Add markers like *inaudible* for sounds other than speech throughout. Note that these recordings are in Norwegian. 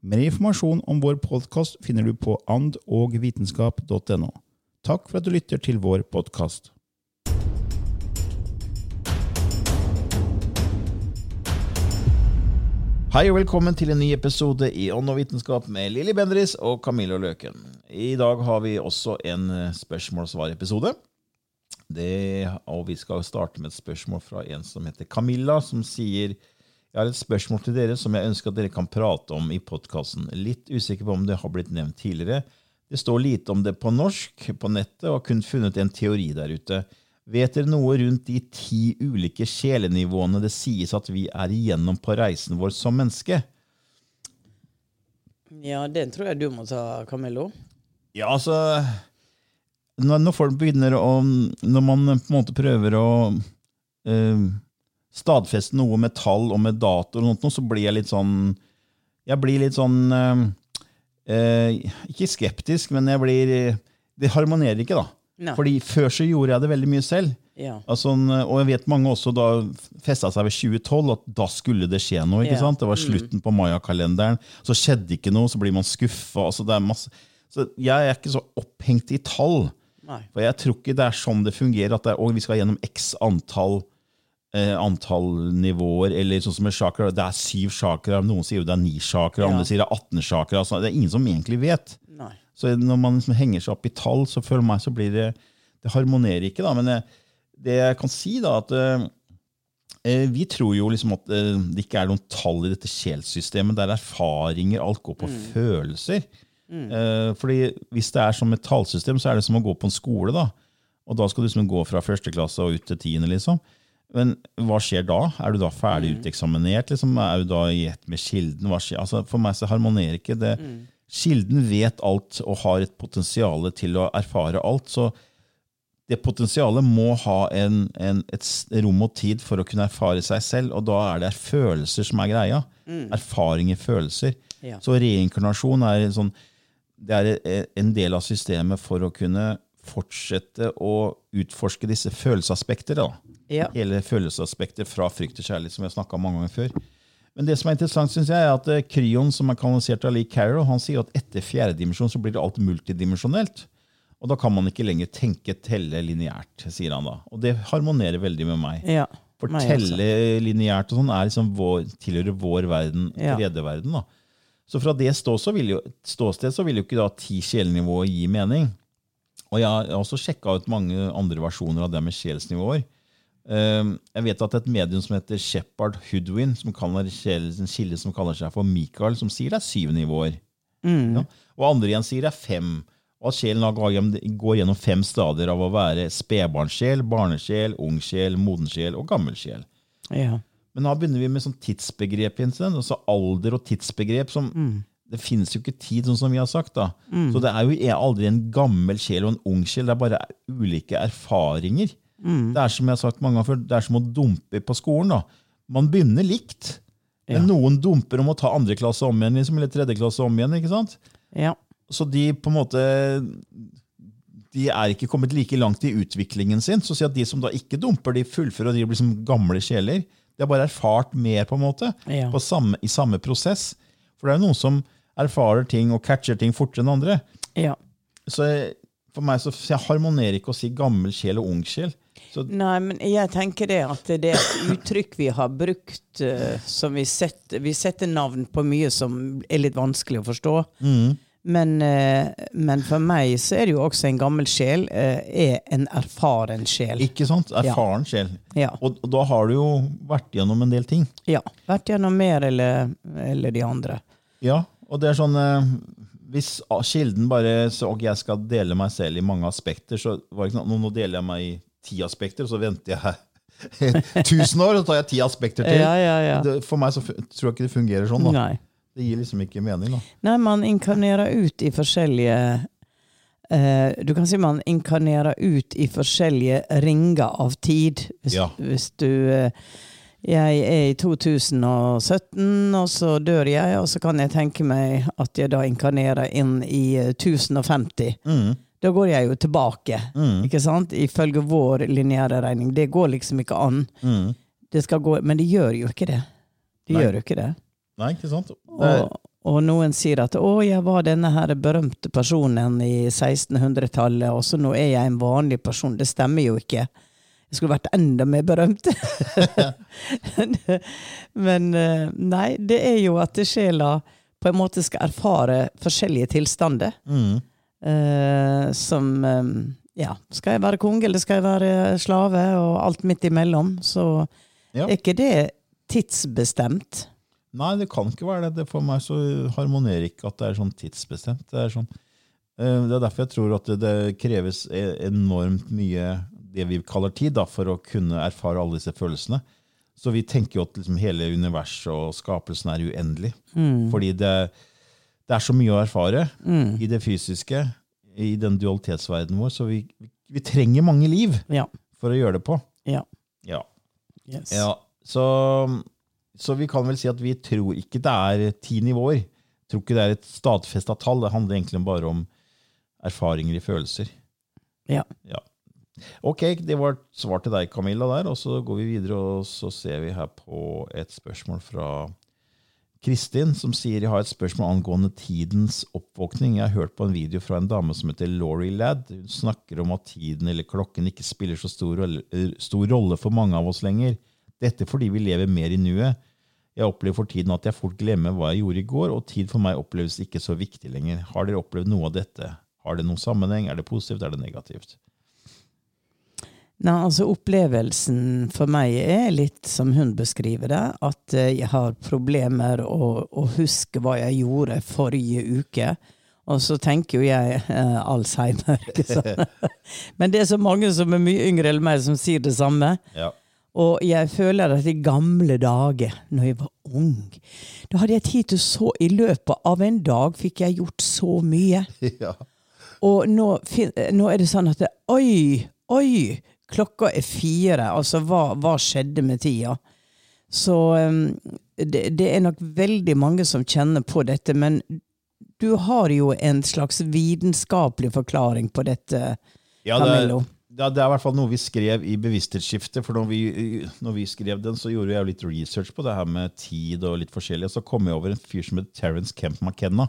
Mer informasjon om vår podkast finner du på andogvitenskap.no. Takk for at du lytter til vår podkast. Hei og velkommen til en ny episode i Ånd og vitenskap med Lilly Bendris og Camillo Løken. I dag har vi også en eh, spørsmål-svar-episode. Og vi skal starte med et spørsmål fra en som heter Camilla, som sier jeg har et spørsmål til dere som jeg ønsker at dere kan prate om i podkasten. Litt usikker på om det har blitt nevnt tidligere. Det står lite om det på norsk på nettet, og har kun funnet en teori der ute. Vet dere noe rundt de ti ulike sjelenivåene det sies at vi er igjennom på reisen vår som menneske? Ja, den tror jeg du må ta, Camillo. Ja, altså Når, folk begynner å Når man på en måte prøver å øh, stadfeste noe med tall og med dato, og sånt, så blir jeg litt sånn Jeg blir litt sånn øh, øh, Ikke skeptisk, men jeg blir Det harmonerer ikke, da. No. Fordi Før så gjorde jeg det veldig mye selv. Ja. Altså, og jeg vet mange også da festa seg ved 2012, at da skulle det skje noe. ikke Ja. sant? Det var slutten på mayakalenderen. Så skjedde ikke noe, så blir man skuffa. Altså, så jeg er ikke så opphengt i tall. Nei. For jeg tror ikke det er sånn det fungerer, at det er, «Å, vi skal gjennom x antall eh, antall nivåer, eller sånn som med chakra. Det er syv chakra, noen sier jo det er ni chakra, Ja. andre sier det er 18 chakra. Altså, det er ingen som egentlig vet. Nei. Så når man liksom henger seg opp i tall, så føler meg så blir det Det harmonerer ikke, da. Men det, det jeg kan si, da, at eh, vi tror jo liksom at eh, det ikke er noen tall i dette sjelssystemet. Det er erfaringer. Alt går på følelser. Eh, fordi hvis det er som et tallsystem, så er det som å gå på en skole. da. Og da skal du liksom gå fra første klasse og ut til tiende. liksom. Men hva skjer da? Er du da ferdig uteksaminert? Liksom? Er du da i ett med kilden? Hva skjer? Altså, for meg så harmonerer ikke det. Kilden vet alt og har et potensial til å erfare alt. Så det potensialet må ha en, en, et rom og tid for å kunne erfare seg selv, og da er det følelser som er greia. erfaring i følelser. Ja. Så reinkarnasjon er sånn det er e- en del av systemet for å kunne fortsette å utforske disse følelsesaspekter. Da. Ja. Hele følelsesaspekter fra frykt til kjærlighet, som vi har snakka om mange ganger før. Men det som er interessant, synes jeg, er at eh, Kryon, som er kanalisert av Lee Carroll, han sier at etter fjerde dimensjon så blir det alt multidimensjonelt. Og da kan man ikke lenger tenke telle lineært, sier han da. Og det harmonerer veldig med meg. Ja. For meg telle lineært og sånn er liksom vår, tilhører vår verden, Ja. verden. da. Så fra det stå så vil jo, ståsted så vil jo ikke da ti sjelnivåer gi mening. Og jeg har også sjekka ut mange andre versjoner av det med sjelsnivåer. Um, Jeg vet at et medium som heter Shepherd Hoodwin, som kaller en kilde som kaller seg for Michael, som sier det er syv nivåer. Ja. Og andre igjen sier det er fem. Og at sjelen går gjennom- fem stadier av å være spedbarnssjel, barnesjel, ungsjel, modensjel og gammelsjel. Ja. Men da begynner vi med sånn tidsbegrep. Altså alder og tidsbegrep. som Det finnes jo ikke tid, sånn som vi har sagt. da. Så det er jo aldri en gammel sjel og en ung sjel. Det er bare ulike erfaringer. Det er som jeg har sagt mange ganger før, det er som å dumpe på skolen. da. Man begynner likt, men noen dumper om å ta andre klasse om igjen, liksom, eller tredje klasse om igjen. ikke sant? Ja. Så de på en måte de er ikke kommet like langt i utviklingen sin. Så si at de som da ikke dumper, de fullfører, og de blir som gamle sjeler. De har bare erfart mer på en måte, Ja. på samme, i samme prosess. For det er jo noen som erfarer ting og catcher ting fortere enn andre. Ja. Så jeg- for meg så jeg harmonerer ikke å si gammel sjel og ung sjel. Så, Nei, men jeg tenker det at det er et uttrykk vi har brukt uh, som vi setter, vi setter navn på mye som er litt vanskelig å forstå. Men, uh, men for meg så er det jo også en gammel sjel uh, er en erfaren sjel. ikke sant? Erfaren sjel. Ja. Og, og da har du jo vært gjennom en del ting. ja. Vært gjennom mer eller, eller de andre. Ja, og det er sånn Hvis kilden bare så, ok, jeg skal dele meg selv i mange aspekter, så var det ikke sånn, nå, deler jeg meg i ti aspekter, og så venter jeg *laughs* tusen år, og så tar jeg ti aspekter til. Ja, ja, ja. Det, for meg så tror jeg ikke det fungerer sånn. da. Nei. Det gir liksom ikke mening. da. Nei, man inkarnerer ut i forskjellige eh, Du kan si man inkarnerer ut i forskjellige ringer av tid. Hvis, Ja. hvis du eh, Jeg er i 2017, og så dør jeg, og så kan jeg tenke meg at jeg da inkarnerer inn i eh, 1050. Mm. Da går jeg jo tilbake, Mm. ikke sant? Ifølge vår lineære regning. Det går liksom ikke an. Mm. Det gå, men det gjør jo ikke det. Det Nei. gjør jo ikke det. Nei, ikke sant? Og, og noen sier at 'å, jeg var denne her berømte personen i 1600-tallet', og så nå er jeg en vanlig person. Det stemmer jo ikke. Jeg skulle vært enda mer berømt. *laughs* Men eh, nei, det er jo at sjela på en måte skal erfare forskjellige tilstander. mm. Uh, som um, Ja, skal jeg være konge, eller skal jeg være slave, og alt midt imellom? Så Ja. er ikke det tidsbestemt. Nei, det kan ikke være det. det. For meg så harmonerer ikke at det er sånn tidsbestemt. Det er, sånn, det er derfor jeg tror at det, det kreves e- enormt mye det vi kaller tid da, for å kunne erfare alle disse følelsene. Så vi tenker jo at liksom hele universet og skapelsen er uendelig. Fordi det, det er så mye å erfare i det fysiske, i den dualitetsverdenen vår, så vi, vi trenger mange liv Ja. for å gjøre det på. Ja. Ja. Yes. Ja, så, så vi kan vel si at vi tror ikke det er ti nivåer. Tror ikke det er et stadfesta tall. Det handler egentlig bare om erfaringer i følelser. Ja. Ja. Ok, det var et svar til deg, Camilla, der. Og så går vi videre, og så ser vi her på et spørsmål fra Kristin, som sier jeg har et spørsmål angående tidens oppvåkning. Jeg har hørt på en video fra en dame som heter Laurie Ladd. Hun snakker om at tiden eller klokken ikke spiller så stor, stor rolle for mange av oss lenger. Dette fordi vi lever mer i nuet. Jeg opplever for tiden at jeg fort glemmer hva jeg gjorde i går, og tid for meg oppleves ikke så viktig lenger. Har dere opplevd noe av dette? Har det noen sammenheng? Er det positivt? Er det negativt? Nei, altså Opplevelsen for meg er litt som hun beskriver det. At eh, jeg har problemer å, å huske hva jeg gjorde forrige uke. Og så tenker jo jeg eh, Alzheimer. *laughs* ikke sant? Men det er så mange som er mye yngre enn meg, som sier det samme. Ja. Og jeg føler at i gamle dager, når jeg var ung, da hadde jeg tid til så I løpet av en dag fikk jeg gjort så mye. *laughs* ja. Og nå, nå er det sånn at det, Oi, oi! Klokka er fire. Altså, hva, hva skjedde med tida? Så um, det, det er nok veldig mange som kjenner på dette, men du har jo en slags vitenskapelig forklaring på dette, Ja, det, Camillo. det er det er i hvert fall noe vi skrev i Bevissthetsskiftet. For når vi, når vi skrev den, så gjorde jeg litt research på det her med tid og litt forskjellig. Og så kom jeg over en fyr som het Terence Kemp McKenna,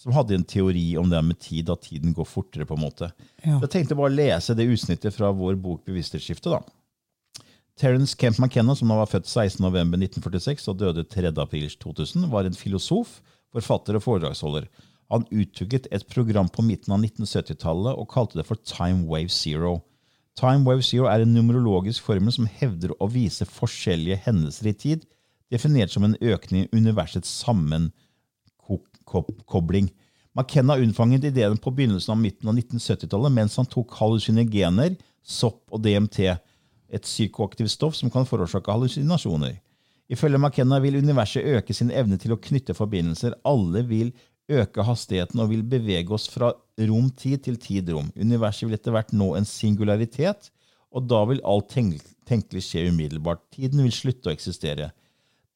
som hadde en teori om det med tid, at tiden går fortere. på en måte. Ja. Jeg tenkte bare å lese det utsnittet fra vår bok 'Bevissthetsskifte'. da. Terence Kemp McKenna, som var født 16.11.1946 og døde 3.4.2000, var en filosof, forfatter og foredragsholder. Han utviklet et program på midten av 1970-tallet og kalte det for Time Wave Zero. Time Wave Zero er en numerologisk formel som hevder å vise forskjellige hendelser i tid, definert som en økning i universets sammenkobling. McKenna unnfanget ideen på begynnelsen av midten av 1970-tallet mens han tok hallusinogener, sopp og DMT, et psykoaktivt stoff som kan forårsake hallusinasjoner. Ifølge McKenna vil universet øke sin evne til å knytte forbindelser. Alle vil øke hastigheten og vil bevege oss fra rom-tid til tid-rom. Universet vil etter hvert nå en singularitet, og da vil alt tenkelig skje umiddelbart. Tiden vil slutte å eksistere.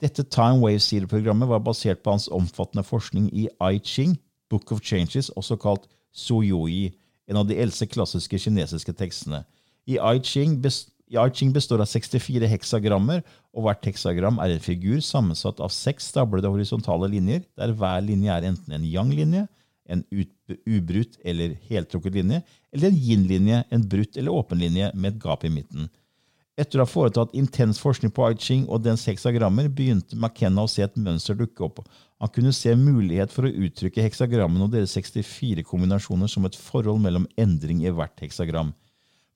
Dette Time Wave Zero-programmet var basert på hans omfattende forskning i I Ching, Book of Changes, også kalt Suyui, en av de eldste klassiske kinesiske tekstene. I I Ching, består av 64 heksagrammer, og hvert heksagram er en figur sammensatt av seks stablede horisontale linjer, der hver linje er enten en yang-linje, en ut, ubrutt eller heltrukket linje, eller en yin-linje, en brutt eller åpen linje med et gap i midten. Etter å ha foretatt intens forskning på Aiching Ching og dens heksagrammer, begynte McKenna å se et mønster dukke opp. Han kunne se mulighet for å uttrykke heksagrammene og deres 64 kombinasjoner som et forhold mellom endring i hvert heksagram.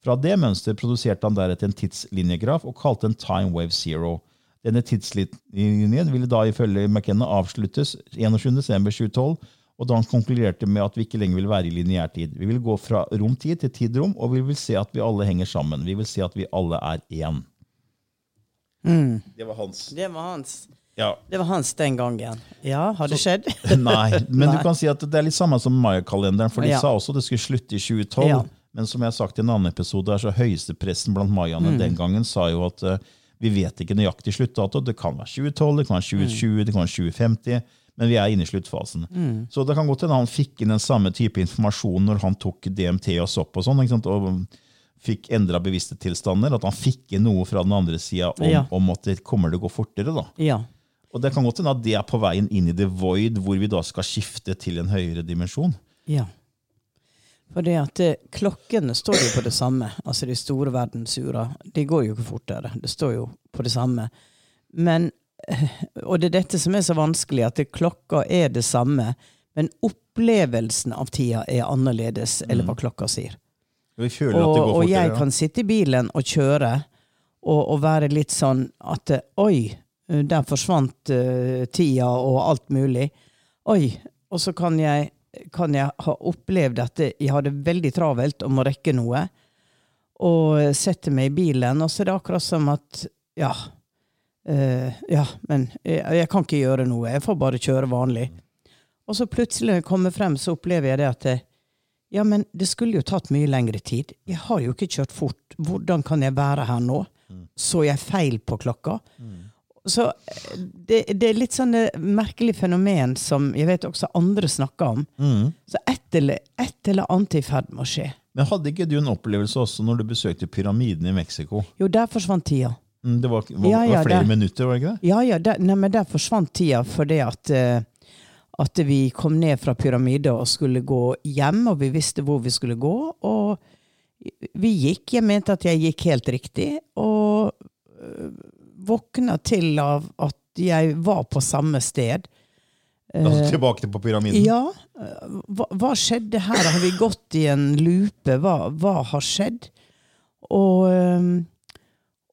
Fra det mønsteret produserte han deretter en tidslinjegraf og kalte den Time Wave Zero. Denne tidslinjen ville da ifølge McKenna avsluttes 21.12.2012, og da han konkluderte med at vi ikke lenger vil være i lineær tid. Vi vil gå fra romtid til tidrom, og vi vil se at vi alle henger sammen. Vi vil se at vi alle er én. Det var hans. Det var hans. Ja. Det var hans den gangen. Ja, har det skjedd? *laughs* Nei, men Nei. du kan si at det er litt samme som Maya-kalenderen, for de Ja. sa også det skulle slutte i 2012. Ja. Men som jeg har sagt i en annen episode, er så høyestepresten blant mayaene Mm. den gangen sa jo at uh, vi vet ikke nøyaktig sluttdato. Det kan være 2012, det kan være 2020, det kan være 2050. Men vi er inne i sluttfasen. Mm. Så det kan godt hende han fikk inn den samme type informasjon når han tok DMT og sopp og sånn, og fikk endra bevisste tilstander. At han fikk inn noe fra den andre sida om, Ja. om at det kommer til å gå fortere. da. Ja. Og det kan godt hende at det er på veien inn i the void, hvor vi da skal skifte til en høyere dimensjon. Ja. For det at eh, klokkene står jo på det samme. Altså de store verdensura. De går jo ikke fortere. Det står jo på det samme. Men Og det er dette som er så vanskelig, at klokka er det samme, men opplevelsen av tida er annerledes, eller hva klokka sier. Det Og, går og fortere. jeg kan sitte i bilen og kjøre og, og være litt sånn at Oi, der forsvant uh, tida og alt mulig. Oi. Og så kan jeg, kan jeg ha opplevd at jeg hadde veldig travelt og må rekke noe. Og sette meg i bilen, og så er det akkurat som at Ja. Eh, ja, men jeg, jeg kan ikke gjøre noe. Jeg får bare kjøre vanlig. Og så plutselig når jeg kommer frem, så opplever jeg det at ja, men det skulle jo tatt mye lengre tid. Jeg har jo ikke kjørt fort. Hvordan kan jeg være her nå? Så jeg feil på klokka? Så eh, det, det er litt sånn eh, merkelig fenomen som jeg vet også andre snakker om. Mm. Så et eller, et eller annet er i ferd med å skje. Men hadde ikke du en opplevelse også når du besøkte pyramiden i Mexico? Jo, der forsvant tida. Mm, Det var, var, Ja, ja, var flere det- minutter, var det ikke det? Ja, ja, Det, nei, men der forsvant tida fordi at, eh, at vi kom ned fra pyramiden og skulle gå hjem, og vi visste hvor vi skulle gå. Og vi gikk. Jeg mente at jeg gikk helt riktig. Og øh, våkna til av at jeg var på samme sted. Altså, tilbake til på pyramiden? Ja. Hva, hva skjedde her? Har vi gått i en lupe? Hva, hva har skjedd? Og,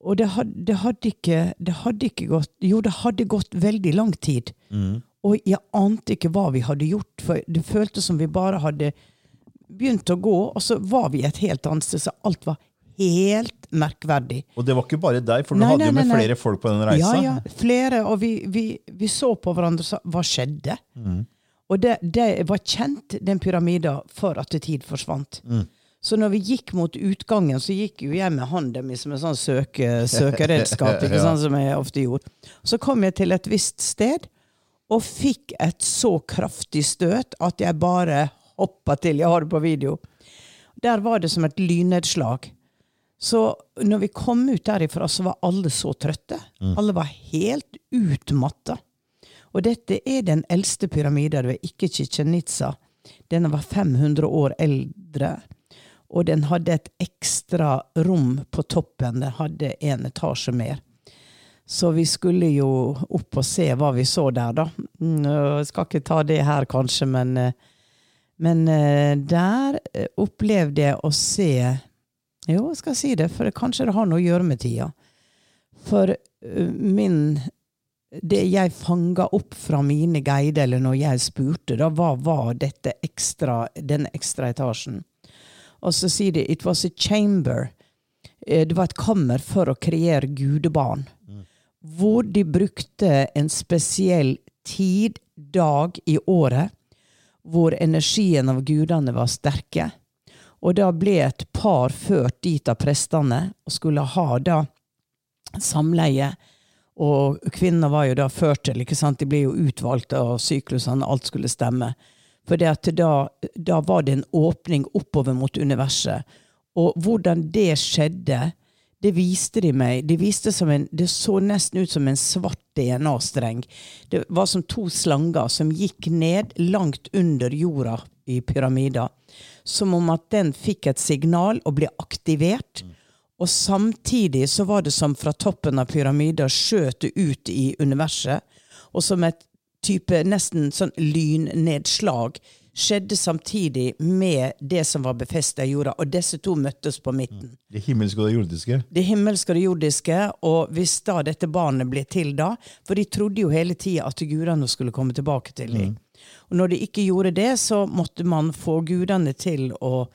og det, hadde, det, hadde ikke, det hadde ikke gått Jo, det hadde gått veldig lang tid. Mm. Og jeg ante ikke hva vi hadde gjort, for det føltes som vi bare hadde begynt å gå, og så var vi et helt annet sted, så alt var helt merkverdig. Og det var ikke bare deg, for du Nei, hadde nei, jo med nei, flere folk på den reisa. Ja, ja, flere, og vi, vi, vi så på hverandre og sa hva skjedde? Mm. Og det, det var kjent, den pyramida, for at tid forsvant. Mm. Så når vi gikk mot utgangen, så gikk jo jeg med hånden min som en sånn søke, søkeredskap, *laughs* ikke sant, som jeg ofte gjorde. Så kom jeg til et visst sted, og fikk et så kraftig støt at jeg bare hoppa til. Jeg har det på video. Der var det som et lynnedslag. Så når vi kom ut derifra, så var alle så trøtte. Alle var helt utmatta. Og dette er den eldste pyramiden, det ikke Chichen Itza. Den var 500 år eldre. Og den hadde et ekstra rom på toppen. Den hadde en etasje mer. Så vi skulle jo opp og se hva vi så der, da. Mm, Jeg skal ikke ta det her, kanskje, men, eh, men eh, der opplevde jeg å se Jo, jeg skal si det, for kanskje det har noe å gjøre med tida. For min Det jeg fanga opp fra mine guider, eller når jeg spurte, da, hva var dette ekstra, denne ekstra etasjen? Og så sier de it was a chamber. Eh, Det var et kammer for å kreere gudebarn. Hvor de brukte en spesiell tid, dag i året, hvor energien av gudene var sterke. Og da ble et par ført dit av prestene og skulle ha da samleie. Og kvinner var jo da ført til, ikke sant? de ble jo utvalgt av syklusene, alt skulle stemme. For da, da var det en åpning oppover mot universet. Og hvordan det skjedde, det viste de meg. Det, en, det så nesten ut som en svart DNA-streng. Det var som to slanger som gikk ned langt under jorda i pyramider. Som om at den fikk et signal og ble aktivert. Og samtidig så var det som fra toppen av pyramider skjøt det ut i universet. Og som et type nesten sånn lynnedslag skjedde samtidig med det som var befesta i jorda. Og disse to møttes på midten. Det himmelske og det jordiske? Det himmelske og det jordiske. Og hvis da dette barnet ble til da For de trodde jo hele tida at gudene skulle komme tilbake til dem. Mm. Og når de ikke gjorde det, så måtte man få gudene til å,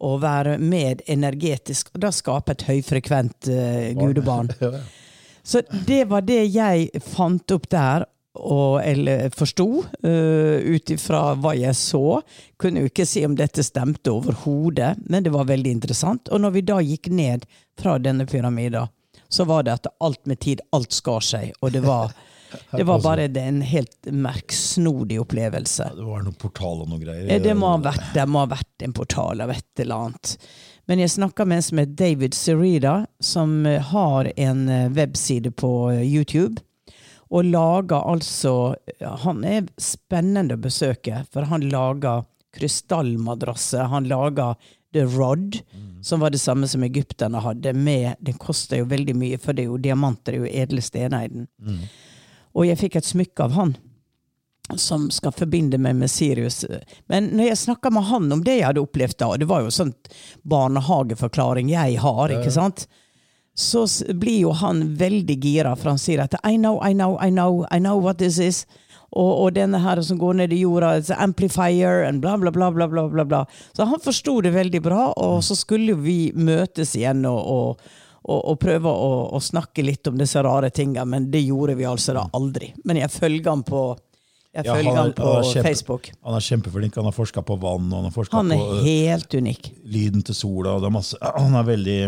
å være med energetisk, og da skape et høyfrekvent uh, gudebarn. *laughs* Så det var det jeg fant opp der og, eller forsto, uh, ut ifra hva jeg så. Kunne jo ikke si om dette stemte overhodet, men det var veldig interessant. Og når vi da gikk ned fra denne pyramida, så var det at alt med tid, alt skar seg. Og det var, *laughs* det var bare en helt merksnodig opplevelse. Ja, det var noen portal og noen greier? Eh, det må ha vært, det må ha vært en portal av et eller annet. Men jeg snakka med en som heter David Serida, som har en eh, webside på YouTube og lager altså Han er spennende å besøke, for han lager krystallmadrasser. Han lager The Rod, mm. som var det samme som egypterne hadde. med, Det koster jo veldig mye, for det er jo diamanter, det er jo edle stener i den. Mm. Og jeg fikk et smykke av han som skal forbinde meg med Sirius. Men når jeg snakka med han om det jeg hadde opplevd da, det var jo sånn barnehageforklaring jeg har, ikke sant? Så blir jo han veldig gira, for han sier at I know, I know, I know, I know what this is. Og, og denne her som går ned i jorda, it's amplifier, and bla, bla, bla, bla, bla, bla. Så han forsto det veldig bra, og så skulle jo vi møtes igjen og, og, og, prøve å, snakke litt om disse rare tingene, men det gjorde vi altså da aldri. Men jeg følger han på jeg følger ja, han, han, på han kjempe, Facebook. Han er kjempeflink. Han har forska på vann. Han, har han er på, helt unik. Lyden til sola. det er masse, *clears throat* Han er veldig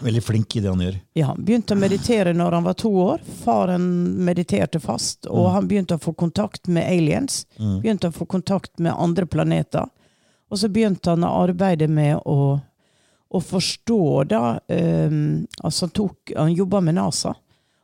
Veldig flink i det han gjør. Ja, Han Begynte å meditere når han var to år. Faren mediterte fast, og mm. han begynte å få kontakt med aliens. Mm. Begynte å få kontakt med andre planeter. Og så begynte han å arbeide med å, å forstå da um, altså Han, tok, han jobba med NASA.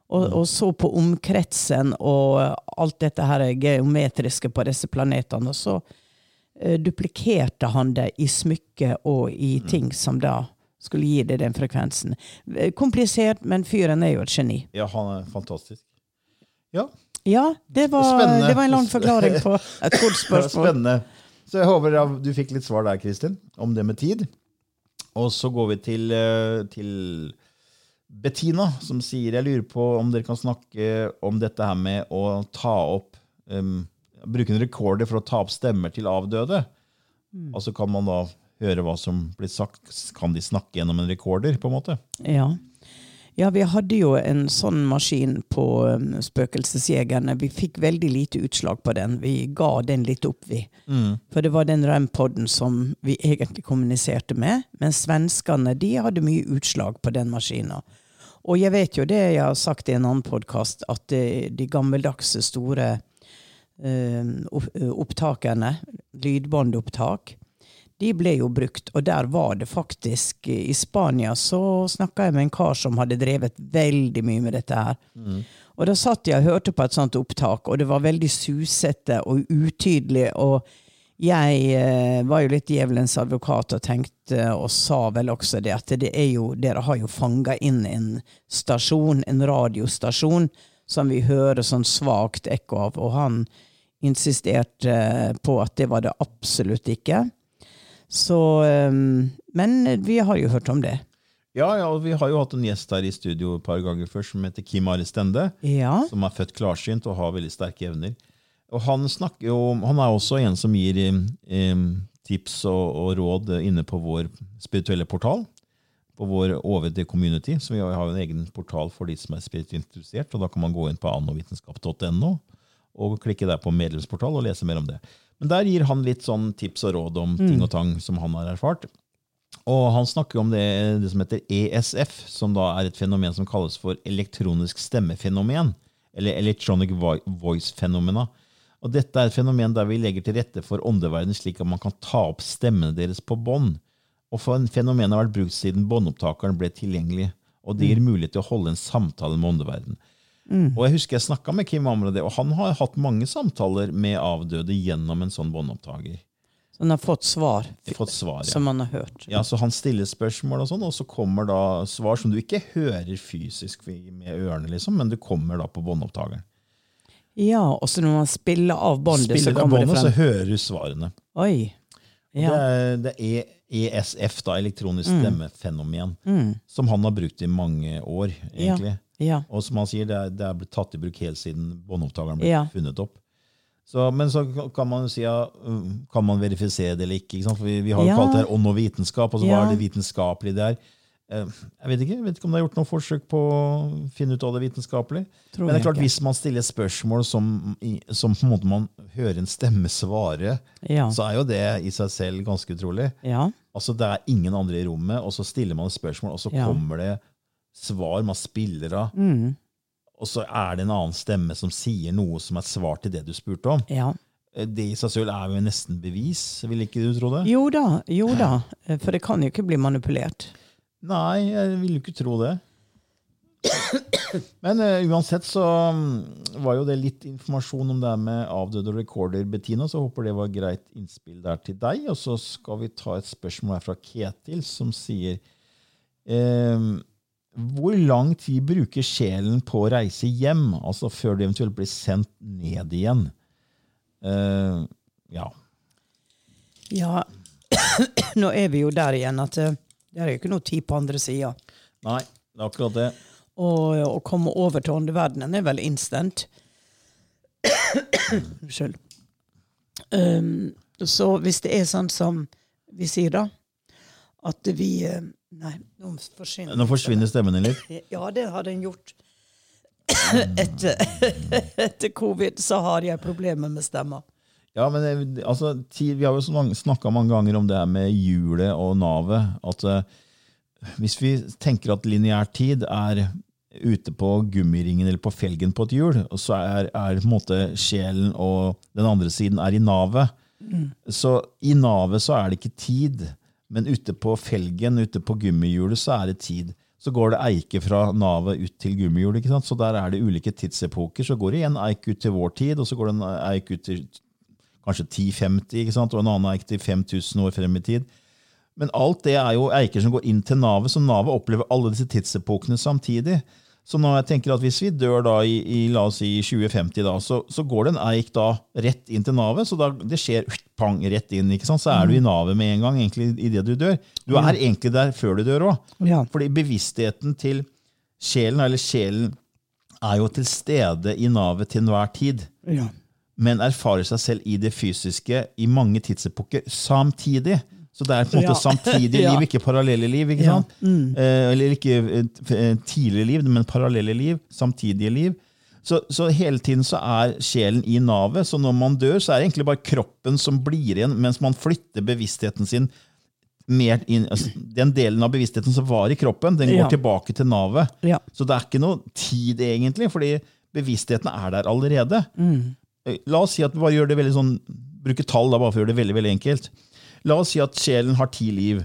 Og, mm. og, så på omkretsen og alt dette her geometriske på disse planetene. Og så uh, duplikerte han det i smykker og i mm. ting som da skulle gi det den frekvensen. Eh, komplisert, men fyren er jo et geni. Ja, han er fantastisk. Ja. Ja, det var, det var en lang forklaring på *laughs* et kort spørsmål. Spennende. Så jeg håper du fikk litt svar der, Kristin, om det med tid. Og så går vi til, eh, til Bettina, som sier jeg lurer på om dere kan snakke om dette her med å ta opp um, Bruke en rekorder for å ta opp stemmer til avdøde. Mm. Altså kan man da høre hva som blir sagt? Kan de snakke gjennom en rekorder? på en måte? Ja. Ja, vi hadde jo en sånn maskin på um, Spøkelsesjegerne. Vi fikk veldig lite utslag på den. Vi ga den litt opp, vi. Mm. For det var den Rem-poden som vi egentlig kommuniserte med. Men svenskene de hadde mye utslag på den maskina. Og jeg vet jo det jeg har sagt i en annen podkast, at de, gammeldagse, store uh, opptakerne, lydbåndopptak, de ble jo brukt. Og der var det faktisk I Spania så snakka jeg med en kar som hadde drevet veldig mye med dette her. Mm. Og da satt jeg og hørte på et sånt opptak, og det var veldig susete og utydelig. Og jeg eh, var jo litt djevelens advokat og tenkte, og sa vel også det, at det jo, dere har jo fanga inn en stasjon, en radiostasjon, som vi hører sånn svakt ekko av. Og han insisterte på at det var det absolutt ikke. Så, ehm, men vi har jo hørt om det. Ja, ja, og vi har jo hatt en gjest her i studio et par ganger før som heter Kim Are Stende. Ja. Som er født klarsynt og har veldig sterke evner. Og han, jo, han er også en som gir eh, tips og, og, råd inne på vår spirituelle portal. På vår OVD Community. Så vi har jo en egen portal for de som er spirituelt interessert. og Da kan man gå inn på annovitenskap.no og klikke der på medlemsportal og lese mer om det. Men der gir han litt sånn tips og råd om ting og tang som han har erfart. Og han snakker om det, det, som heter ESF, som da er et fenomen som kalles for elektronisk stemmefenomen. Eller electronic voice-fenomena. Og dette er et fenomen der vi legger til rette for åndeverdenen slik at man kan ta opp stemmene deres på bånd. Og for en fenomen har vært brukt siden båndopptakeren ble tilgjengelig. Og det gir mulighet til å holde en samtale med åndeverdenen. Og jeg husker jeg snakka med Kim Amrade, og han har hatt mange samtaler med avdøde gjennom en sånn båndopptaker. Så han har fått svar Fått svar, ja. som han har hørt. Ja, så Han stiller spørsmål, og sånn, og så kommer da svar som du ikke hører fysisk med ørene, liksom, men du kommer da på båndopptakeren. Ja, og så når man spiller av båndet, så Spiller av kommer det båndet, så hører du svarene. Oi. Det er, det er ESF, da, elektronisk stemmefenomen, som han har brukt i mange år, egentlig. Ja. Og som han sier, det er, det er blitt tatt i bruk helt siden båndopptakeren ble Ja. funnet opp. Så, men så kan man jo si ja, um, kan man verifisere det eller ikke? ikke vi, vi har jo Ja. kalt det her ånd og vitenskap. altså Hva Ja. er det vitenskapelige der? Eh, Jeg vet ikke jeg vet ikke om det er gjort noe forsøk på å finne ut av det vitenskapelige. Tror Men det er klart, ikke. hvis man stiller spørsmål som, som på en måte man hører en stemme svare, Ja. så er jo det i seg selv ganske utrolig. ja. Altså, Det er ingen andre i rommet, og så stiller man et spørsmål, og så Ja. kommer det svar man spiller av. Mm. Og så er det en annen stemme som sier noe som er svar til det du spurte om. ja. Eh, Det i seg selv er jo nesten bevis, vil ikke du tro det? Jo da, jo da. For det kan jo ikke bli manipulert. Nei, jeg vil jo ikke tro det. Men uh, uansett så mm, var jo det litt informasjon om det her med avdøde recorder, Bettina, så håper det var greit innspill der til deg. Og så skal vi ta et spørsmål her fra Ketil, som sier eh, Hvor lang tid bruker sjelen på å reise hjem, altså før det eventuelt blir sendt ned igjen? Uh, ja. Ja, *clears throat* nå er vi jo der igjen at eh, det er jo ikke noe tid på andre sida. Nei, det er akkurat det. Og å komme over til åndeverdenen er vel instant. *clears throat* Unnskyld. Um, så hvis det er sånn som vi sier, da, at vi eh, Nei, nå forsvinner Nå forsvinner stemmen din litt. *laughs* Ja, det har den gjort. *coughs* Etter, *coughs* etter covid så har jeg problemer med stemma. Ja, men altså, Vi har jo snakka mange ganger om det her med hjulet og navet. At eh, hvis vi tenker at lineær tid er ute på gummiringen eller på felgen på et hjul, og så er, er på en måte sjelen og den andre siden er i navet. Så i navet så er det ikke tid, men ute på felgen, ute på gummihjulet, så er det tid. Så går det eike fra navet ut til gummihjulet. ikke sant? Så der er det ulike tidsepoker. Så går det en eik ut til vår tid, og så går det en eik ut til kanskje 1050, ikke sant? og en annen eik til 5000 år frem i tid. Men alt det er jo eiker som går inn til navet, så navet opplever alle disse tidsepokene samtidig. Så når jeg tenker at hvis vi dør da i, i la oss si 2050, da, så, så går det en eik da rett inn til navet. Så da, det skjer pang, rett inn. ikke sant? Så er du i navet med en gang egentlig idet du dør. Du er egentlig der før du dør òg. Ja. Fordi bevisstheten til sjelen, eller sjelen, er jo til stede i navet til enhver tid Ja. men erfarer seg selv i det fysiske i mange tidsepoker samtidig. Så det er på en måte Ja. samtidige *laughs* liv, ikke parallelle liv. ikke Ja. sant? Eh, eller ikke eh, tidligere liv, men parallelle liv, samtidige liv. Så, så hele tiden så er sjelen i navet, så når man dør, så er det egentlig bare kroppen som blir igjen, mens man flytter bevisstheten sin mer inn, altså, Den delen av bevisstheten som var i kroppen, den går Ja. tilbake til navet. Ja. Så det er ikke noe tid, egentlig, fordi bevisstheten er der allerede. Mm. La oss si at vi bare gjør det veldig sånn, bruker tall da, bare for å gjøre det veldig, veldig enkelt. La oss si at sjelen har ti liv.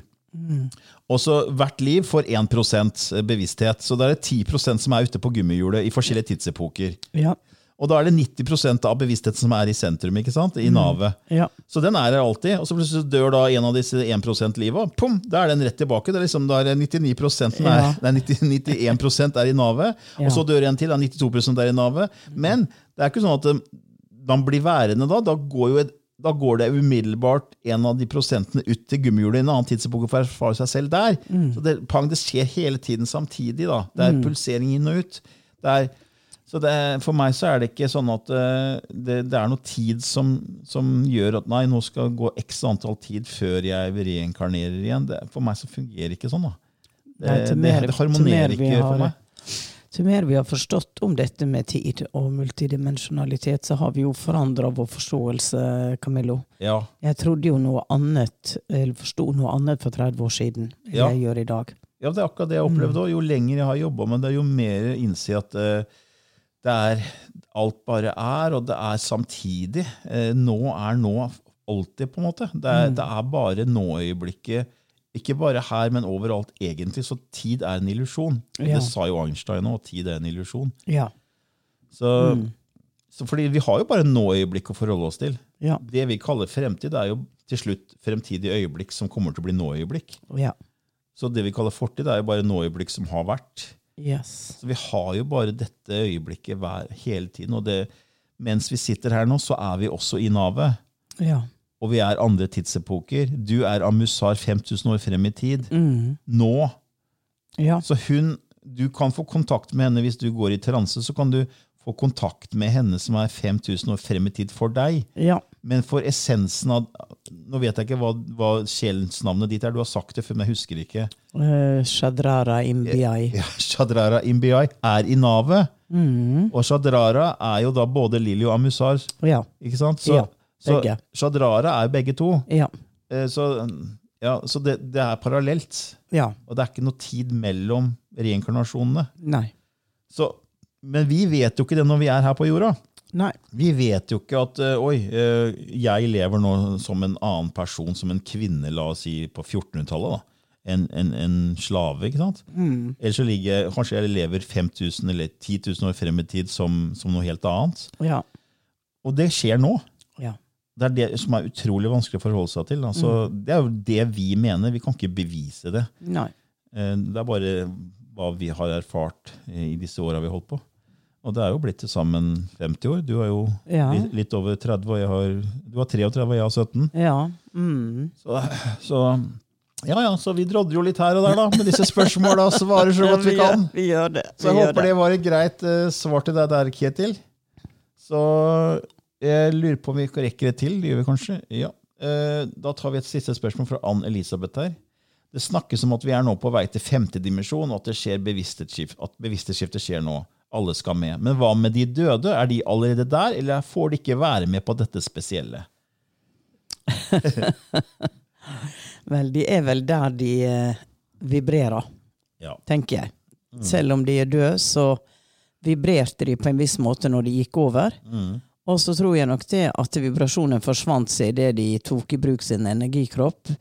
Og så Hvert liv får 1% bevissthet. Så da er det 10 som er ute på gummihjulet i forskjellige tidsepoker. Ja. Og da er det 90% av bevisstheten som er i sentrum, ikke sant? i navet. Ja. Så den er her alltid. Og så plutselig dør da en av disse 1 livet, og pum, da er den rett tilbake. Det er liksom, da er 99 som er, Ja. *laughs* nei, 90, 91 er i navet, Ja. og så dør en til, da er 92% er i navet. Men det er ikke sånn at eh, man blir værende da. Da går, jo et, da går det umiddelbart en av de prosentene ut til gummihjulet i en annen tidsepoke for å erfare seg selv der. Så det, pang, det skjer hele tiden samtidig. da. Det er pulsering inn og ut. Det er, så det, for meg så er det ikke sånn at eh, det, det er noe tid som, som gjør at nei, nå skal gå x antall tid før jeg reinkarnerer igjen. Det, for meg så fungerer det ikke sånn. da. Det, Nei, mer- harmonerer ikke har- for meg. Til mer vi har forstått om dette med tid og multidimensjonalitet, så har vi jo forandra vår forståelse, Camillo. Ja, Jeg trodde jo noe annet, eller forsto noe annet for 30 år siden enn Ja. jeg gjør i dag. ja, det er akkurat det jeg opplevde òg. Jo lenger jeg har jobba med det, jo mer innser jeg at uh, det er alt bare er, og det er samtidig. Uh, nå er nå alltid, på en måte. Det er, det er bare nå-øyeblikket. Ikke bare her, men overalt, egentlig. Så tid er en illusjon. Ja. Det sa jo Einstein òg, tid er en illusjon. Ja. Så, så fordi vi har jo bare nå-øyeblikk å forholde oss til. Ja. Det vi kaller fremtid, er jo til slutt fremtidige øyeblikk som kommer til å bli nå-øyeblikk. Ja. Så det vi kaller fortid, er jo bare nå-øyeblikk som har vært. Yes. Så vi har jo bare dette øyeblikket hver, hele tiden. Og det, mens vi sitter her nå, så er vi også i navet. Ja. Og vi er andre tidsepoker. Du er Amusar 5000 år frem i tid. Mm. Nå. Ja. Så hun, du kan få kontakt med henne hvis du går i transe. Så kan du få kontakt med henne som er 5000 år frem i tid for deg. Ja. Men for essensen av Nå vet jeg ikke hva, hva sjelsnavnet ditt er. Du har sagt det før, men jeg husker det ikke. Uh, Shadrara Imbiai. Ja, Shadrara Imbiai er i navet. Mm. Og Shadrara er jo da både Lili og Amusar. Ja. Ikke sant? Så, Ja, begge. så Shadrara er begge to. Ja. Eh, Så, ja, så det, det er parallelt. Ja. Og det er ikke noe tid mellom reinkarnasjonene. Nei. Så, men vi vet jo ikke det når vi er her på jorda. Nei. Vi vet jo ikke at eh, oi, eh, jeg lever nå som en annen person, som en kvinne, la oss si på 1400-tallet. da. En, en, en slave, ikke sant? Mm. Eller så ligger, kanskje jeg lever 5000 eller 10 000 år frem i tid som, som noe helt annet. Ja. Og det skjer nå. Ja. Det er det som er utrolig vanskelig å forholde seg til. Altså, Det er jo det vi mener. Vi kan ikke bevise det. Nei. Eh, Det er bare hva vi har erfart i disse åra vi har holdt på. Og det er jo blitt til sammen 50 år. Du er jo Ja. litt, over 30, og jeg har, du har 33, og jeg har 17. Ja. Mm. Så, så ja, ja, så vi drodder jo litt her og der da, med disse spørsmåla og svarer så *laughs* godt vi kan. vi gjør det. Så jeg håper det var et greit uh, svar til deg der, Ketil. Så jeg lurer på om vi rekker det til. Det gjør vi kanskje? Ja. Eh, Da tar vi et siste spørsmål fra Ann Elisabeth her. Det snakkes om at vi er nå på vei til femte dimensjon, og at det skjer bevissthetsskift, at bevissthetsskiftet skjer nå. Alle skal med. Men hva med de døde? Er de allerede der, eller får de ikke være med på dette spesielle? *laughs* Vel, de er vel der de eh, vibrerer, Ja. tenker jeg. Selv om de er døde, så vibrerte de på en viss måte når de gikk over. Og så tror jeg nok det at vibrasjonen forsvant seg idet de tok i bruk sin energikropp.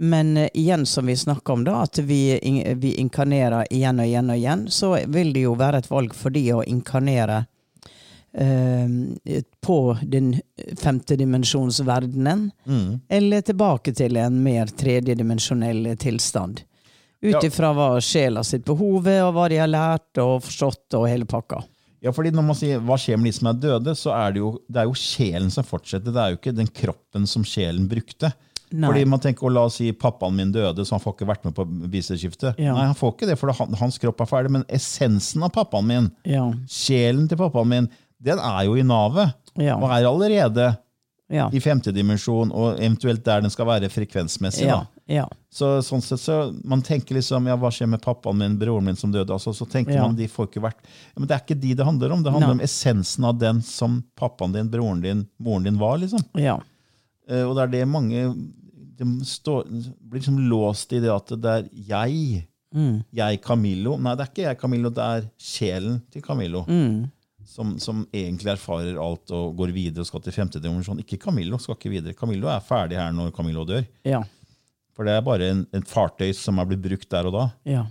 Men eh, igjen, som vi snakka om, da, at vi, vi inkarnerer igjen og igjen og igjen, så vil det jo være et valg for de å inkarnere eh, på den femte dimensjonsverdenen, Mm. eller tilbake til en mer tredjedimensjonell tilstand. Ut ifra hva sjela sitt behov er, og hva de har lært og forstått, og hele pakka. Ja, fordi når man sier hva skjer med de som er døde, så er det jo, det er jo sjelen som fortsetter. Det er jo ikke den kroppen som sjelen brukte. Nei. Fordi man tenker, å la oss si pappaen min døde, så han får ikke vært med på bevissthetsskiftet. Ja. Nei, han får ikke det, for han, hans kropp er ferdig. Men essensen av pappaen min, Ja. sjelen til pappaen min, den er jo i navet. Ja. Og er allerede Ja. i femte dimensjon, og eventuelt der den skal være frekvensmessig. Ja. ja. Så sånn sett så, Man tenker liksom, ja, hva skjer med pappaen min, broren min som døde? Altså, så tenker man, de får ikke vært... Men det er ikke de det handler om. Det handler Nei. om essensen av den som pappaen din, broren din, moren din var. liksom. ja. Eh, og det er det mange de står, blir liksom låst i det at det er jeg. Mm. Jeg, Camillo. Nei, det er ikke jeg, Camillo. Det er sjelen til Camillo. Mm. Som, som egentlig erfarer alt og går videre og skal til femte dimensjon. Ikke Camillo skal ikke videre. Camillo er ferdig her når Camillo dør. Ja. For det er bare en, et fartøy som er blitt brukt der og da. Ja.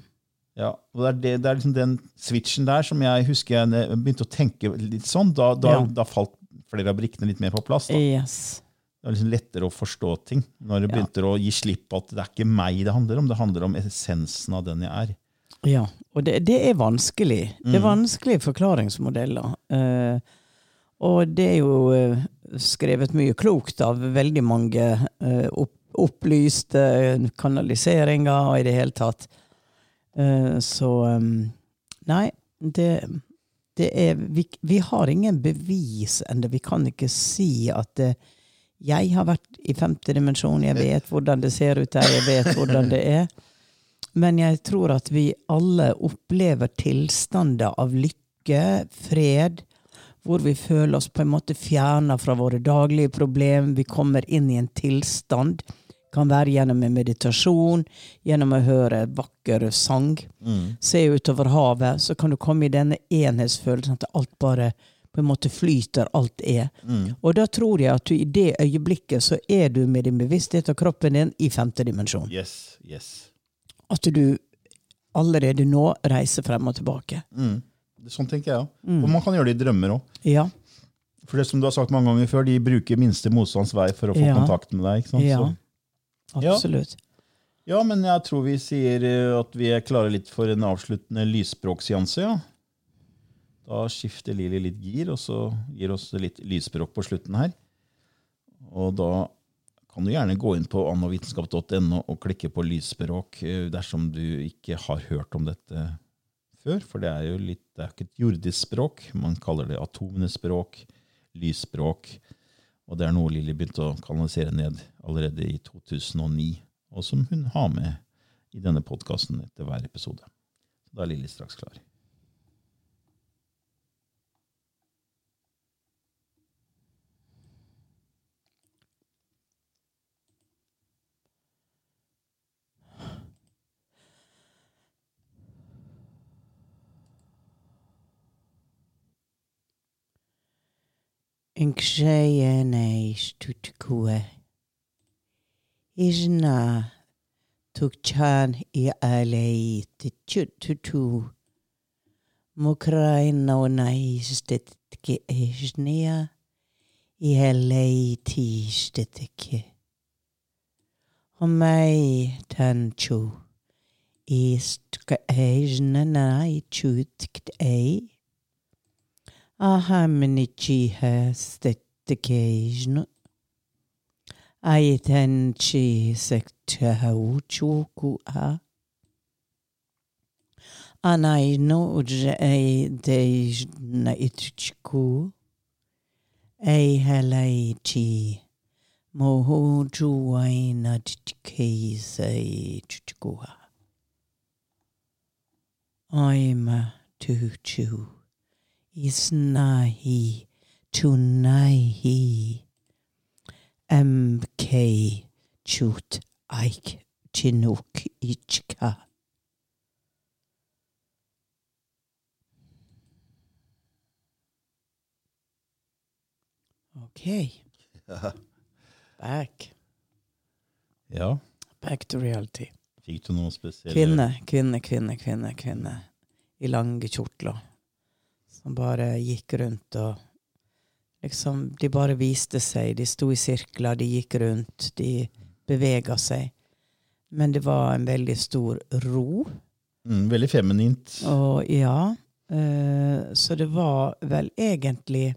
Ja, og det er, det, det er liksom den switchen der som jeg husker jeg begynte å tenke litt sånn. Da, da, Ja. da falt flere av brikkene litt mer på plass. Yes. Det er liksom lettere å forstå ting når det Ja. begynte å gi slipp på at det er ikke meg det handler om, det handler om essensen av den jeg er. Ja. Og det, det er vanskelig. Det er Mm. vanskelige forklaringsmodeller. Eh, og det er jo eh, skrevet mye klokt av veldig mange eh, opp, opplyste kanaliseringer og i det hele tatt. Eh, så eh, Nei, det, det er vi, vi har ingen bevis ennå. Vi kan ikke si at det, jeg har vært i femte dimensjon, jeg vet hvordan det ser ut der, jeg vet hvordan det er. *laughs* Men jeg tror at vi alle opplever tilstander av lykke, fred, hvor vi føler oss på en måte fjerna fra våre daglige problem. Vi kommer inn i en tilstand. Kan være gjennom en meditasjon, gjennom å høre vakker sang. Se utover havet, så kan du komme i denne enhetsfølelsen at alt bare på en måte flyter alt er. Og da tror jeg at du i det øyeblikket så er du med din bevissthet og kroppen din i femte dimensjon. Yes, yes. At du allerede nå reiser frem og tilbake. Mm. Sånn tenker jeg òg. Og man kan gjøre det i drømmer òg. Ja. For det som du har sagt mange ganger før, de bruker minste motstands vei for å få Ja. kontakt med deg. ikke sant? Ja. Så, Absolutt. ja, men jeg tror vi sier eh, at vi er klare litt for en avsluttende lysspråkseanse. Ja. Da skifter Lili litt gir, og så gir oss litt lysspråk på slutten her. Og da kan du gjerne gå inn på annovitenskap.no og klikke på lysspråk eh, dersom du ikke har hørt om dette før. For det er jo litt, det er ikke et jordisk språk. Man kaller det atomenes språk, lysspråk. Og det er noe Lilly begynte å kanalisere ned allerede i 2009, og som hun har med i denne podkasten etter hver episode. Da er Lilly straks klar. Inkshayene tutkue. Ijna tukchan i alei tutu. Mokraina og naistetke ejnia. I alei tistetke. Homai tanchu. Istka ejna nai tutkt ei. Ahaminichi has ha occasion. I then she sectahauchuku a. And I know I days naitchku. A halaichi. Mohoju waina tchkei tchkua. I'm tu tuchu. Isnahi Tunahi mk chut aik chinuk ichka. Okay. Back. Ja, Back to reality. fikk du noe spesielt? Kvinne, kvinne, kvinne, kvinne, kvinne. I lange kjortler. Som bare gikk rundt og liksom De bare viste seg. De sto i sirkler, de gikk rundt, de bevega seg. Men det var en veldig stor ro. Mm, veldig feminint. Og ja eh, Så det var vel egentlig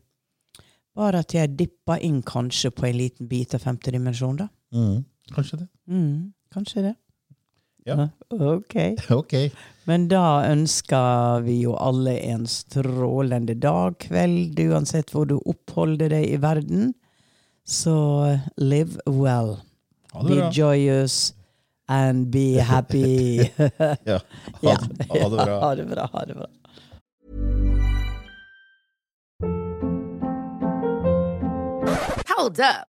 bare at jeg dippa inn kanskje på en liten bit av femte dimensjon, da. Mm, kanskje det. Mm, kanskje det. Ja. Ok. Ok. Men da ønsker vi jo alle en strålende dag, kveld, uansett hvor du oppholder deg i verden. Så live well. Ha det Be bra. joyous and be happy. *laughs* Ja. Ha, ha det bra. *laughs* Ha det bra. Ha det bra. Hold up.